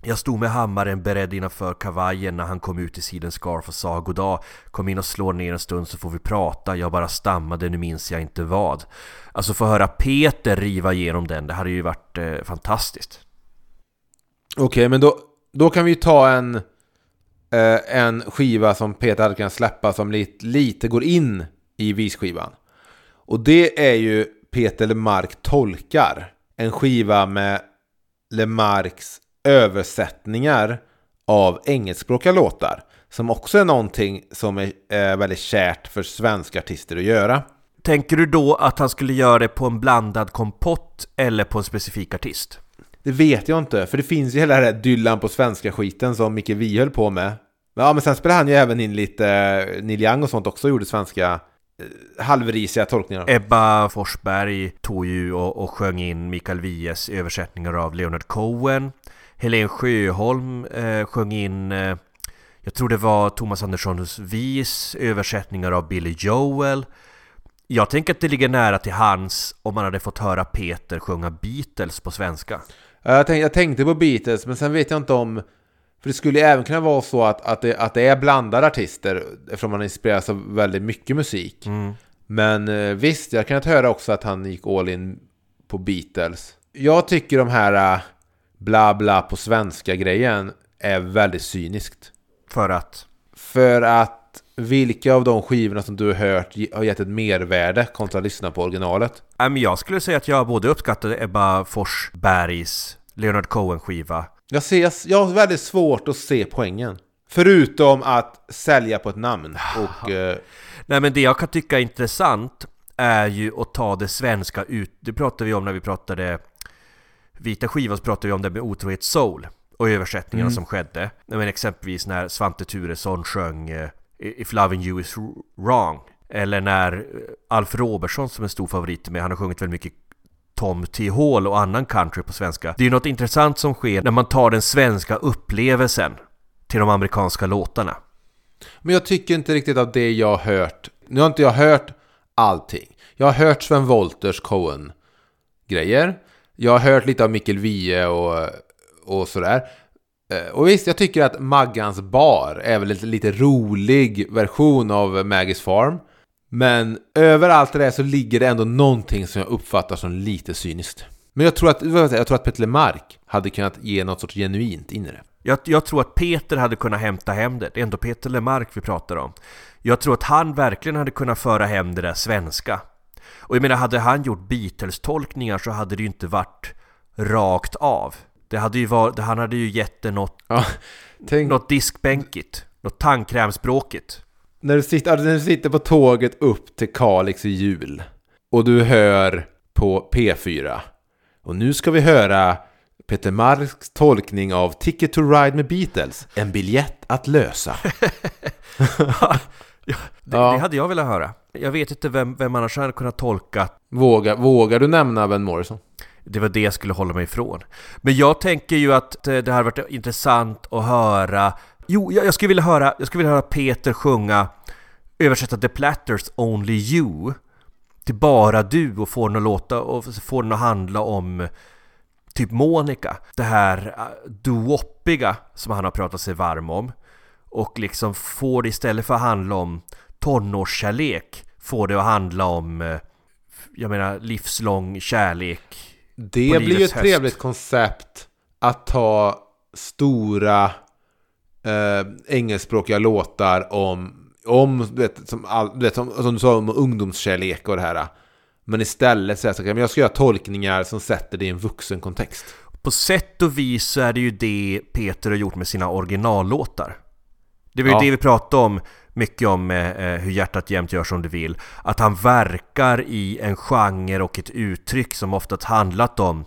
Jag stod med hammaren beredd innanför kavajen när han kom ut i sidens scarf och sa goddag. Kom in och slå ner en stund så får vi prata. Jag bara stammade, nu minns jag inte vad. Alltså få höra Peter riva igenom den, det hade ju varit eh, fantastiskt. Okej, men då, då kan vi ta en, eh, en skiva som Peter hade kunnat släppa som lite, lite går in i visskivan. Och det är ju Peter Lemark tolkar. En skiva med Lemarks översättningar av engelskspråkiga låtar. Som också är någonting som är eh, väldigt kärt för svenska artister att göra. Tänker du då att han skulle göra det på en blandad kompott eller på en specifik artist? Det vet jag inte, för det finns ju hela det här Dylan på svenska skiten som Micke Wiehe höll på med. Ja, men sen spelade han ju även in lite eh, Neil Young och sånt också gjorde svenska halvrisiga tolkningar. Ebba Forsberg tog ju och, och sjöng in Mikael Wiehes översättningar av Leonard Cohen. Helen Sjöholm eh, sjöng in, eh, jag tror det var Thomas Anderssons vis översättningar av Billy Joel. Jag tänker att det ligger nära till hans om man hade fått höra Peter sjunga Beatles på svenska. Ja, Jag, tänkte, jag tänkte på Beatles, men sen vet jag inte om... För det skulle ju även kunna vara så att, att, det, att det är blandade artister eftersom man inspireras av väldigt mycket musik. Men eh, visst, jag kan höra också att han gick all in på Beatles. Jag tycker de här eh, bla bla på svenska grejen är väldigt cyniskt. För att För att vilka av de skivorna som du har hört har gett ett mervärde kontra att lyssna på originalet? Jag skulle säga att jag både uppskattade Ebba Forsbergs Leonard Cohen-skiva Jag, ser, jag har väldigt svårt att se poängen. Förutom att sälja på ett namn. Och, eh, Nej men det jag kan tycka är intressant är ju att ta det svenska ut... Det pratade vi om när vi pratade Vita skivan så pratade vi om det med Otrohet Soul och översättningarna som skedde. Nej, Men exempelvis när Svante Thuresson sjöng eh, If loving you is wrong. Eller när eh, Alf Robertson som är en stor favorit med, han har sjungit väldigt mycket Tom T. Hall och annan country på svenska. Det är ju något intressant som sker när man tar den svenska upplevelsen till de amerikanska låtarna. men jag tycker inte riktigt att det jag har hört. Nu har inte jag hört allting. Jag har hört Sven Wolters Cohen-grejer. Jag har hört lite av Mikkel Wiehe och, och sådär. Eh, och visst, jag tycker att Maggans bar är väl lite, lite rolig version av Maggie's Farm. Men över allt det där så ligger det ändå någonting som jag uppfattar som lite cyniskt. Men jag tror att, jag, tror att Petter Lemark hade kunnat ge något sorts genuint in i det. Jag, jag tror att Peter hade kunnat hämta hem det. Det är ändå Peter Lemark vi pratar om. Jag tror att han verkligen hade kunnat föra hem det där svenska. Och jag menar, hade han gjort Beatles-tolkningar så hade det ju inte varit rakt av. Det hade ju varit, han hade ju gett det något, Ja, tänk, något diskbänkigt. Något tandkrämsbråkigt. När, du sitter, när du sitter på tåget upp till Kalix i jul och du hör på P4 och nu ska vi höra Peter Marks tolkning av Ticket to Ride med Beatles. En biljett att lösa. Ja, det, Ja. det hade jag velat höra. Jag vet inte vem, vem annars hade kunnat tolka Vågar, vågar du nämna Van Morrison? Det var det jag skulle hålla mig ifrån. Men jag tänker ju att eh, det hade varit intressant att höra... Jo, jag jag skulle vilja höra, jag skulle vilja höra Peter sjunga översätta The Platters Only You till bara du och få den att låta och få den att handla om typ Monica. Det här eh, doo-woppiga som han har pratat sig varm om. Och liksom få det istället för att handla om tonårskärlek, få det att handla om eh, jag menar livslång kärlek Det blir ju ett höst. trevligt koncept att ta stora eh, engelskspråkiga låtar om, om du vet, som, all, du vet, som, som du sa, om ungdomskärlek och det här. Men istället här, men jag ska göra tolkningar som sätter det i en vuxen kontext. På sätt och vis så är det ju det Peter har gjort med sina originallåtar. Det var ju Ja. det vi pratade om mycket om eh, eh, hur hjärtat jämt gör som det vill. Att han verkar i en genre och ett uttryck som ofta handlat om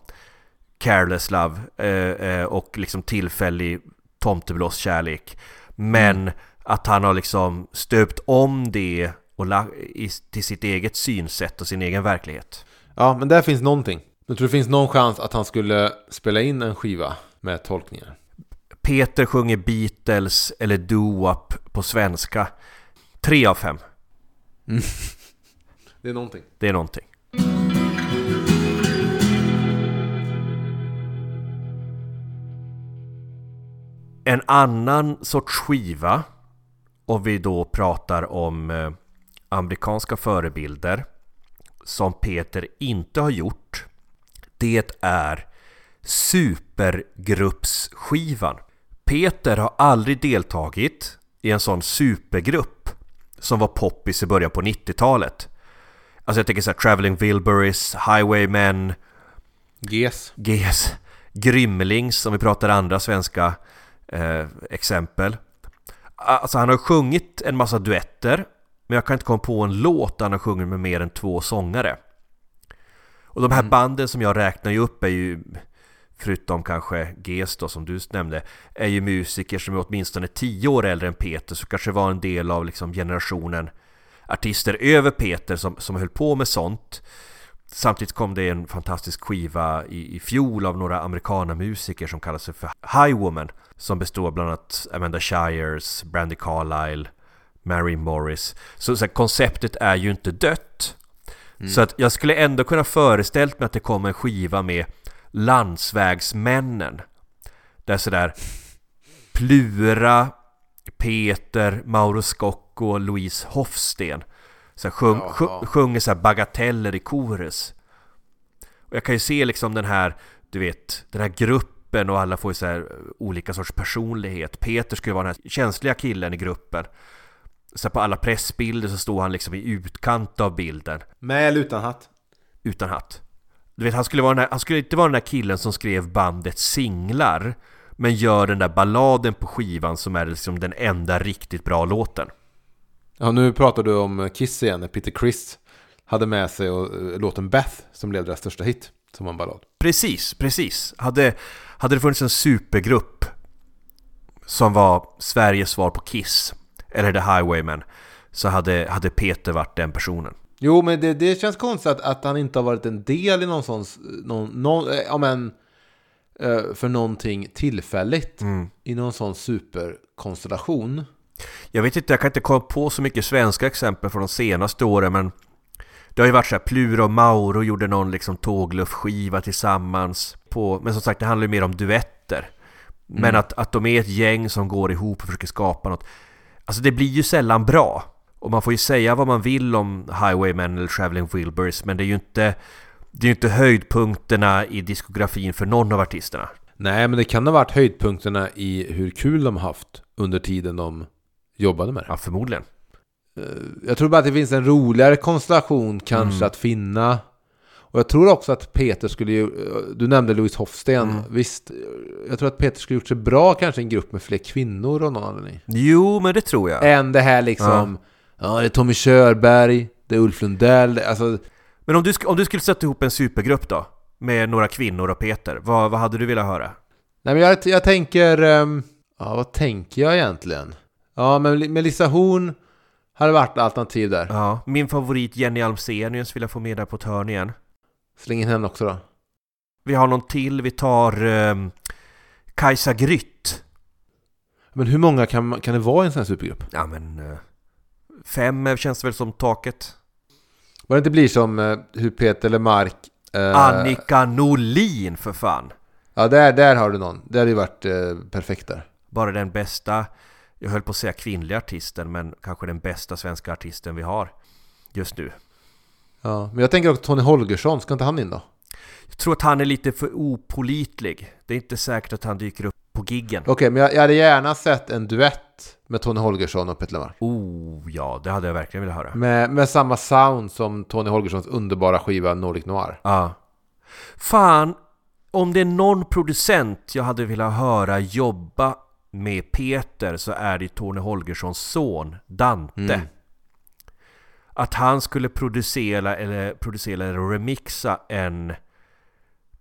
careless love eh, eh, och liksom tillfällig tomteblåskärlek. Men att han har liksom stöpt om det och i, till sitt eget synsätt och sin egen verklighet. Ja, men där finns någonting. Jag tror det finns någon chans att han skulle spela in en skiva med tolkningar. Peter sjunger Beatles eller doo-wop på svenska. Tre av fem. Det är någonting. Det är någonting. En annan sorts skiva, om vi då pratar om eh, amerikanska förebilder, som Peter inte har gjort, det är supergruppsskivan. Peter har aldrig deltagit i en sån supergrupp som var poppis i början på 90-talet. Alltså jag tänker såhär Traveling Wilburys, Highwaymen, GES. GS, Grymlings om vi pratar andra svenska eh, exempel. Alltså han har sjungit en massa duetter men jag kan inte komma på en låt där han har sjungit med mer än två sångare. Och de här banden som jag räknar ju upp är ju Förutom kanske GES då som du nämnde Är ju musiker som är åtminstone tio år äldre än Peter Så kanske var en del av liksom generationen Artister över Peter som, som höll på med sånt Samtidigt kom det en fantastisk skiva i, i fjol av några amerikanamusiker som kallar sig för High Woman Som består bland annat Amanda Shires, Brandy Carlile, Mary Morris. Så, så här, konceptet är ju inte dött. Så att jag skulle ändå kunna föreställt mig att det kommer en skiva med Landsvägsmännen. Där sådär Plura, Peter, Mauro Scocco och Louise Hofsten så här, sjung, Jaha. sjung, sjunger så här bagateller i korus Och jag kan ju se liksom den här, du vet, den här gruppen och alla får ju så här olika sorts personlighet Peter skulle vara den här känsliga killen i gruppen så på alla pressbilder så står han liksom i utkant av bilden Med eller utan hatt? utan hatt. Du vet, han skulle, vara den här, han skulle inte vara den där killen som skrev bandet singlar men gör den där balladen på skivan som är liksom den enda riktigt bra låten. Ja, nu pratar du om Kiss igen, när Peter Criss hade med sig och, eh, låten Beth som blev deras största hit, som en ballad. Precis, precis. Hade, hade det funnits en supergrupp som var Sveriges svar på Kiss eller The Highwaymen så hade, hade Peter varit den personen. Jo, men det, det känns konstigt att, att han inte har varit en del i någon sån, någon, någon, eh, ja men, eh, för någonting tillfälligt i någon sån superkonstellation. Jag vet inte, jag kan inte komma på så mycket svenska exempel från de senaste åren men Det har ju varit så här, Plura och Mauro gjorde någon liksom tågluffskiva tillsammans på, Men som sagt, det handlar ju mer om duetter. Men att, att de är ett gäng som går ihop och försöker skapa något Alltså det blir ju sällan bra. Och man får ju säga vad man vill om Highwaymen eller Traveling Wilburys Men det är ju inte Det är inte höjdpunkterna i diskografin för någon av artisterna. Nej, men det kan ha varit höjdpunkterna i hur kul de haft under tiden de jobbade med det. Ja, förmodligen Jag tror bara att det finns en roligare konstellation kanske att finna. Och jag tror också att Peter skulle ju, du nämnde Louise Hofsten, visst, jag tror att Peter skulle gjort sig bra kanske i en grupp med fler kvinnor av någon anledning. Jo, men det tror jag Än det här liksom, ja, det är Tommy Körberg, det är Ulf Lundell, alltså Men om du, om du skulle sätta ihop en supergrupp då? Med några kvinnor och Peter, vad, vad hade du velat höra? Nej men jag, jag tänker, ehm, ja vad tänker jag egentligen? Ja men Li- Melissa Horn Hade varit alternativ där. Ja, min favorit Jenny Almsenius vill jag få med där på ett hörn igen. Släng in henne också då. Vi har någon till, vi tar um, Kajsa Grytt. Men hur många kan, kan det vara i en sån här supergrupp? Ja men... Uh, fem känns väl som taket. Vad det inte blir som uh, hur Peter Lemark... Uh, Annika Norlin för fan! Ja, där, där har du någon. Det hade ju varit uh, perfekt där. Bara den bästa, jag höll på att säga kvinnliga artisten, men kanske den bästa svenska artisten vi har just nu. Ja, men jag tänker också Tony Holgersson, ska inte han in då? Jag tror att han är lite för opolitlig. Det är inte säkert att han dyker upp på giggen. Okej, okay, men jag, jag, hade gärna sett en duett med Tony Holgersson och Peter Lemark. Oh, ja, det hade jag verkligen velat höra. Med, med samma sound som Tony Holgerssons underbara skiva Nordic Noir. Ja. Fan, om det är någon producent jag hade velat höra jobba med Peter så är det Tony Holgerssons son, Dante. Mm. Att han skulle producera eller, producera eller remixa en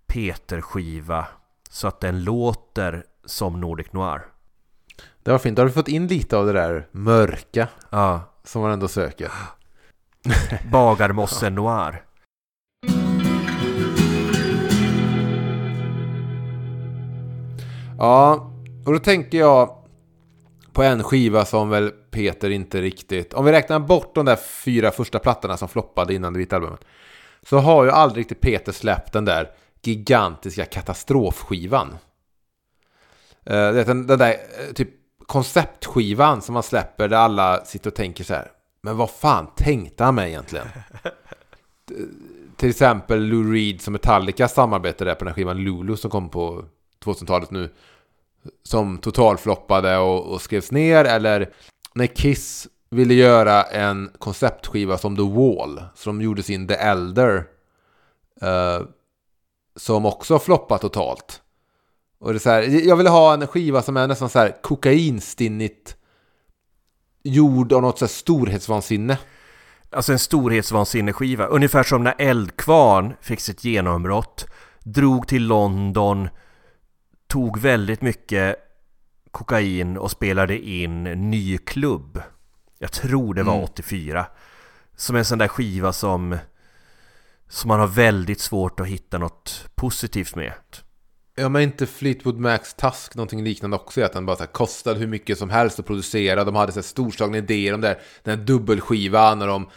Peter-skiva så att den låter som Nordic Noir. Det var fint. Då har du fått in lite av det där mörka ja. som man ändå söker. Bagarmossen Noir. Ja, och då tänker jag på en skiva som väl Peter inte riktigt... Om vi räknar bort de där fyra första plattorna som floppade innan det vita albumet. Så har ju aldrig riktigt Peter släppt den där gigantiska katastrofskivan. Eh, den, den där eh, typ konceptskivan som man släpper där alla sitter och tänker så här. Men vad fan tänkte han med egentligen? Eh, till exempel Lou Reed som Metallica samarbetade på den här skivan Lulu som kom på 2000-talet nu. Som totalfloppade och, och skrevs ner. Eller när Kiss ville göra en konceptskiva som The Wall. Så de gjorde sin The Elder. eh, som också floppade totalt. Och det är så här, jag ville ha en skiva som är nästan så här kokainstinnigt gjord av något så här storhetsvansinne. Alltså en storhetsvansinneskiva. Ungefär som när Eldkvarn fick sitt genombrott, drog till London, tog väldigt mycket kokain och spelade in Ny klubb. Jag tror det var mm. 84. Som en sån där skiva som, som man har väldigt svårt att hitta något positivt med. Ja men inte Fleetwood Macs Task någonting liknande också att den bara så här, kostade hur mycket som helst att producera. De hade så här storslagna idéer om det, den här dubbelskivan och de...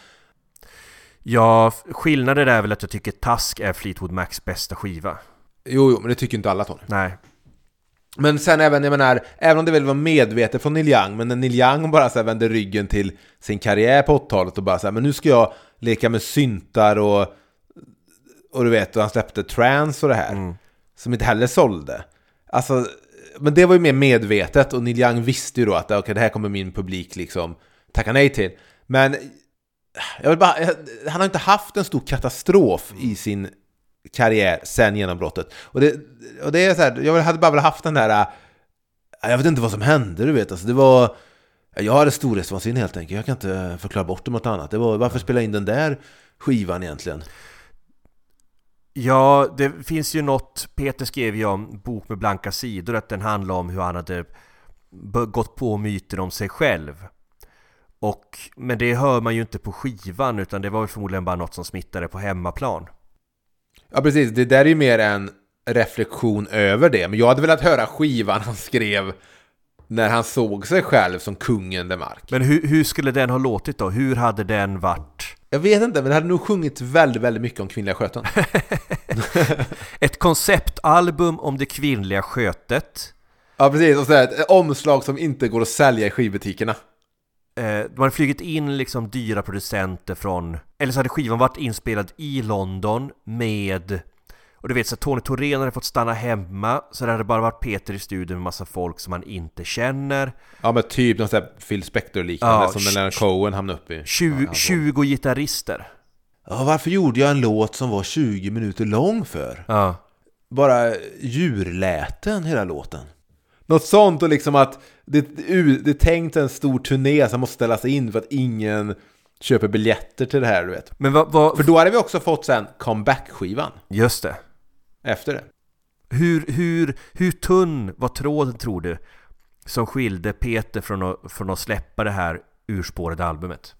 Ja, skillnaden är väl att jag tycker Task är Fleetwood Macs bästa skiva. Jo, jo, men det tycker inte alla Tony. Nej. Men sen även, jag menar, även om det väl var medvetet från Neil Young, men när Neil Young bara så här vände ryggen till sin karriär på 80-talet och bara så här, men nu ska jag leka med syntar och, och du vet, och han släppte trance och det här. Mm som inte heller sålde. Alltså, men det var ju mer medvetet och Neil Young visste ju då att okay, det här kommer min publik liksom tacka nej till. Men jag vill bara, han har inte haft en stor katastrof i sin karriär sen genombrottet. Och det, och det är så här, jag hade bara velat haft den där, äh, jag vet inte vad som hände, du vet. Alltså, det var, jag hade storhetsvansinne helt enkelt. Jag kan inte förklara bort det med något annat. Det var, varför spela in den där skivan egentligen? Ja, det finns ju något, Peter skrev ju om Bok med blanka sidor, att den handlar om hur han hade gått på myten om sig själv. Och, men det hör man ju inte på skivan, utan det var ju förmodligen bara något som smittade på hemmaplan. Ja, precis. Det där är ju mer en reflektion över det. Men jag hade velat höra skivan han skrev när han såg sig själv som kungen Demark. Men hur, hur skulle den ha låtit då? Hur hade den varit? Jag vet inte, men det hade nog sjungit väldigt, väldigt mycket om kvinnliga sköten. ett konceptalbum om det kvinnliga skötet. Ja, precis. Och så ett omslag som inte går att sälja i skivbutikerna. Eh, de hade flugit in liksom dyra producenter från... Eller så hade skivan varit inspelad i London med och du vet så Tony Thorén hade fått stanna hemma Så det hade bara varit Peter i studion med massa folk som han inte känner. Ja men typ någon sån här Phil Spector liknande ja, som den där Cohen hamnade upp i. 20, ja, 20 gitarrister. Ja varför gjorde jag en låt som var 20 minuter lång för? Ja. Bara djurläten hela låten Något sånt och liksom att det, det är tänkt en stor turné som måste ställas in för att ingen köper biljetter till det här du vet Men vad, vad... För då hade vi också fått sen comeback-skivan Just det efter det. Hur, hur, hur tunn var tråden tror du? Som skilde Peter från att, från att släppa det här urspårade albumet.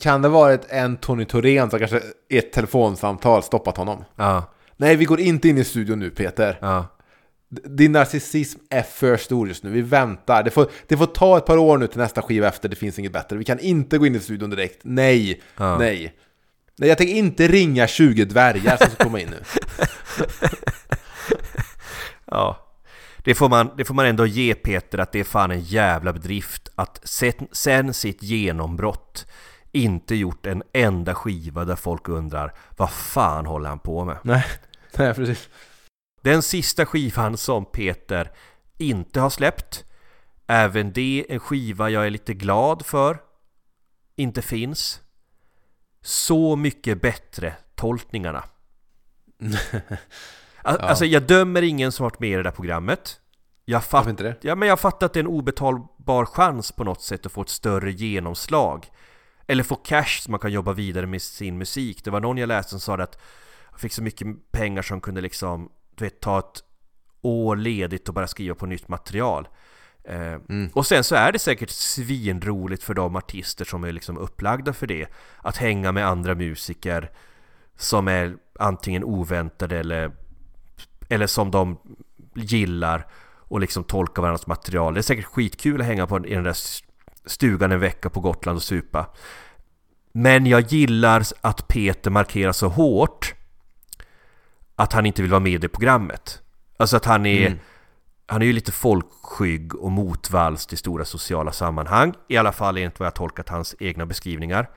Kan det varit en Tony Thorén som kanske i ett telefonsamtal stoppat honom? Ja, Nej, vi går inte in i studion nu Peter. ja. Din narcissism är för stor just nu. Vi väntar. Det får, det får ta ett par år nu till nästa skiva efter. Det finns inget bättre. Vi kan inte gå in i studion direkt. Nej, Ja. nej. Nej, jag tänker inte ringa 20 dvärgar som ska komma in nu. Ja, det får, man, det får man ändå ge Peter att det är fan en jävla bedrift att sen, sen sitt genombrott inte gjort en enda skiva där folk undrar vad fan håller han på med? nej, nej, precis. Den sista skivan som Peter inte har släppt Även det en skiva jag är lite glad för Inte finns. Så mycket bättre tolkningarna. Al- Alltså jag dömer ingen som varit med i det där programmet. Jag fattar inte det? Ja men jag fattar att det är en obetalbar chans på något sätt att få ett större genomslag. Eller få cash så man kan jobba vidare med sin musik. Det var någon jag läste som sa att Jag fick så mycket pengar som kunde liksom Du vet ta ett år ledigt och bara skriva på nytt material eh, Och sen så är det säkert svinroligt för de artister som är liksom upplagda för det Att hänga med andra musiker Som är antingen oväntade eller Eller som de gillar och liksom tolka varandras material. Det är säkert skitkul att hänga på i den där stugan en vecka på Gotland och supa. Men jag gillar att Peter markerar så hårt att han inte vill vara med i det programmet. Alltså att han är Han är ju lite folkskygg och motvalls till stora sociala sammanhang I alla fall enligt vad jag tolkat hans egna beskrivningar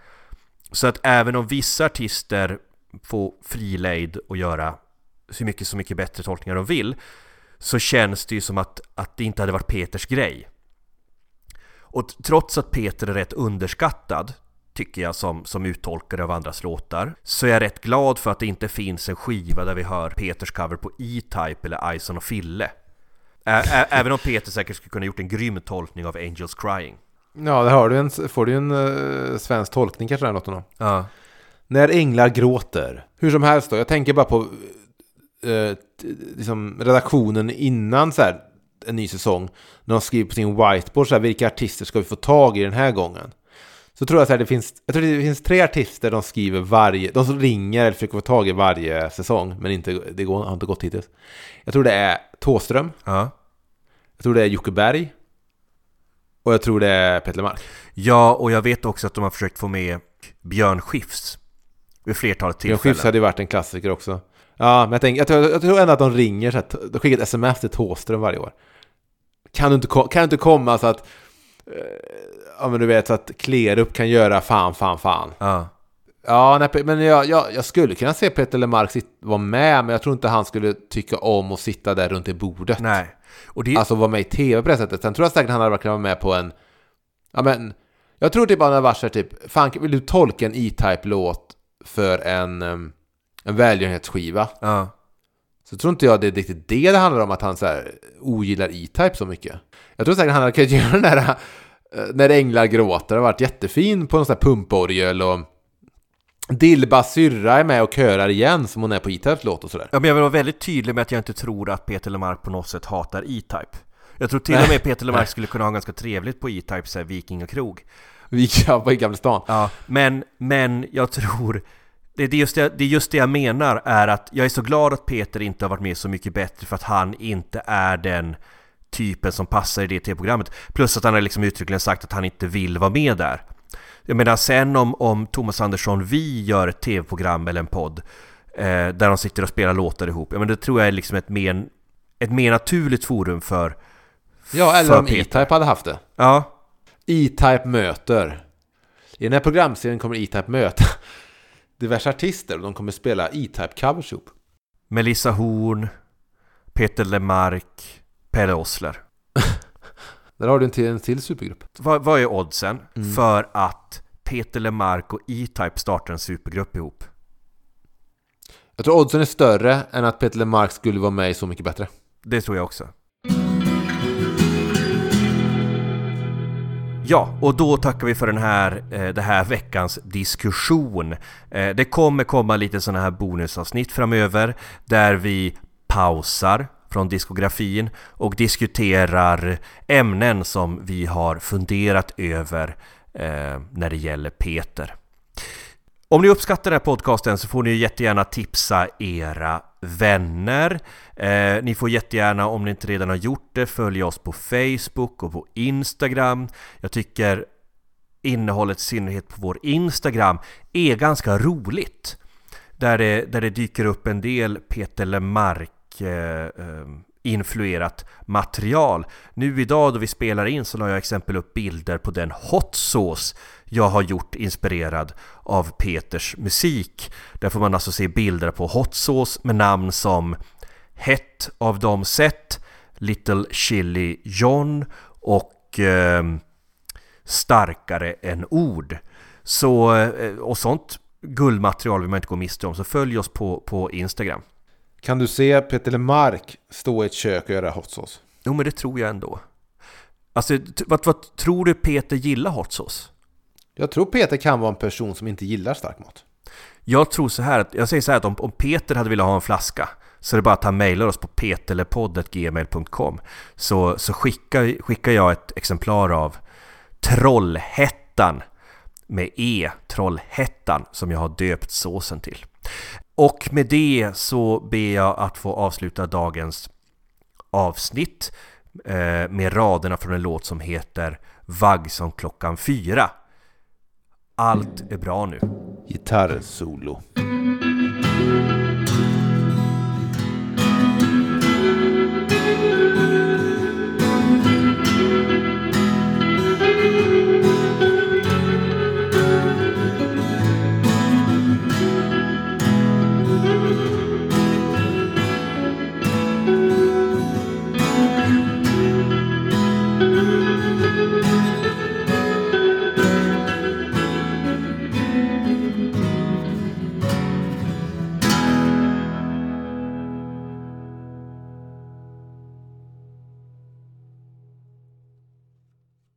Så att även om vissa artister får fri lejd att göra så mycket, så mycket bättre tolkningar de vill så känns det ju som att, att det inte hade varit Peters grej. Och trots att Peter är rätt underskattad, tycker jag som, som uttolkare av andras låtar, så är jag rätt glad för att det inte finns en skiva där vi hör Peters cover på E-Type eller Ison och Fille. Ä- även om Peter säkert skulle kunna gjort en grym tolkning av Angels Crying. Ja, där har du en, får du en uh, svensk tolkning kanske den låten. Ja, När änglar gråter. Hur som helst då, jag tänker bara på t- liksom redaktionen innan så här, en ny säsong. När de skriver på sin whiteboard så här, vilka artister ska vi få tag i den här gången? Så tror jag så här, det finns, jag tror det finns tre artister de skriver varje, de som ringer eller försöker få tag i varje säsong, men inte, det går, har inte gått hittills. Jag tror det är Tåström, ja. jag tror det är Jocke Berg, och jag tror det är Petter Mark. ja, och jag vet också att de har försökt få med Björn Skifs vid flertalet Björn tillfällen. Skifs hade ju varit en klassiker också. Ja, men jag, tänker, jag, tror, jag tror ändå att de ringer så att de skickar ett sms till Thåström varje år. Kan du inte, kan du inte komma så att, eh, ja men du vet, att Klerup kan göra fan, fan, fan. Ja. Ja, nej, men jag, jag, jag skulle kunna se Peter Lemark vara med, men jag tror inte han skulle tycka om att sitta där runt i bordet. Nej. Och det, Alltså vara med i tv på det sättet. Sen tror jag säkert han hade kunnat vara med på en... Ja men... Jag tror typ han hade varit så här typ... Fan, vill du tolka en E-Type-låt för en, en välgörenhetsskiva? ja. Så tror inte jag det är riktigt det det handlar om, att han så här ogillar E-Type så mycket. Jag tror säkert han hade kunnat göra den där... eh, När änglar gråter, har varit jättefin på någon sån här pumporgel och... Dilbas syrra är med och körar igen som hon är på E-Types låt och sådär. Ja, men jag vill vara väldigt tydlig med att jag inte tror att Peter Lemark på något sätt hatar E-Type. Jag tror till och med Peter Lemark skulle kunna ha ganska trevligt på E-Type, såhär Viking och krog. Gick på i Gamla stan. Ja, men, men jag tror... Det är just det, det är just det jag menar är att jag är så glad att Peter inte har varit med Så Mycket Bättre för att han inte är den typen som passar i det tv-programmet. Plus att han har liksom uttryckligen sagt att han inte vill vara med där. Jag menar sen om, om Thomas Andersson Vi gör ett tv-program eller en podd eh, där de sitter och spelar låtar ihop, ja men det tror jag är liksom ett mer, ett mer naturligt forum för... Ja, eller för om E-Type hade haft det. Ja, E-Type möter. I den här programserien kommer E-Type möta diverse artister och de kommer spela E-Type covers ihop. Melissa Horn, Peter Lemark, Pelle Ossler. Där har du en till, en till supergrupp. Vad, vad är oddsen för att Peter Lemark och E-Type startar en supergrupp ihop? Jag tror oddsen är större än att Peter Lemark skulle vara med i Så Mycket Bättre. Det tror jag också. Ja, och då tackar vi för den här, eh, det här veckans diskussion. Eh, det kommer komma lite sådana här bonusavsnitt framöver där vi pausar från diskografin och diskuterar ämnen som vi har funderat över eh, när det gäller Peter. Om ni uppskattar den här podcasten så får ni jättegärna tipsa era vänner. Eh, ni får jättegärna, om ni inte redan har gjort det, följa oss på Facebook och på Instagram. Jag tycker innehållet, i synnerhet på vår Instagram, är ganska roligt. Där det, där det dyker upp en del Peter Lemark Eh, eh, influerat material. Nu idag då vi spelar in så la jag exempel upp bilder på den hot sauce jag har gjort inspirerad av Peters musik. Där får man alltså se bilder på hot sauce med namn som Hett av dem sett, Little Chili John och eh, Starkare än ord. Så, eh, och sånt guldmaterial vill man inte gå miste om, så följ oss på, på Instagram. Kan du se Peter Lemark stå i ett kök och göra hot sauce? Jo, men det tror jag ändå. Alltså, vad, vad tror du Peter gillar hot sauce? Jag tror Peter kan vara en person som inte gillar stark mat. Jag tror så här, jag säger så här att om, om Peter hade velat ha en flaska så är det bara att han mejlar oss på peterlepodd.gmail.com så, så skickar, skickar jag ett exemplar av Trollhättan med E, Trollhättan, som jag har döpt såsen till. Och med det så ber jag att få avsluta dagens avsnitt eh, med raderna från en låt som heter Vagg som klockan fyra. Allt är bra nu. Gitarrsolo.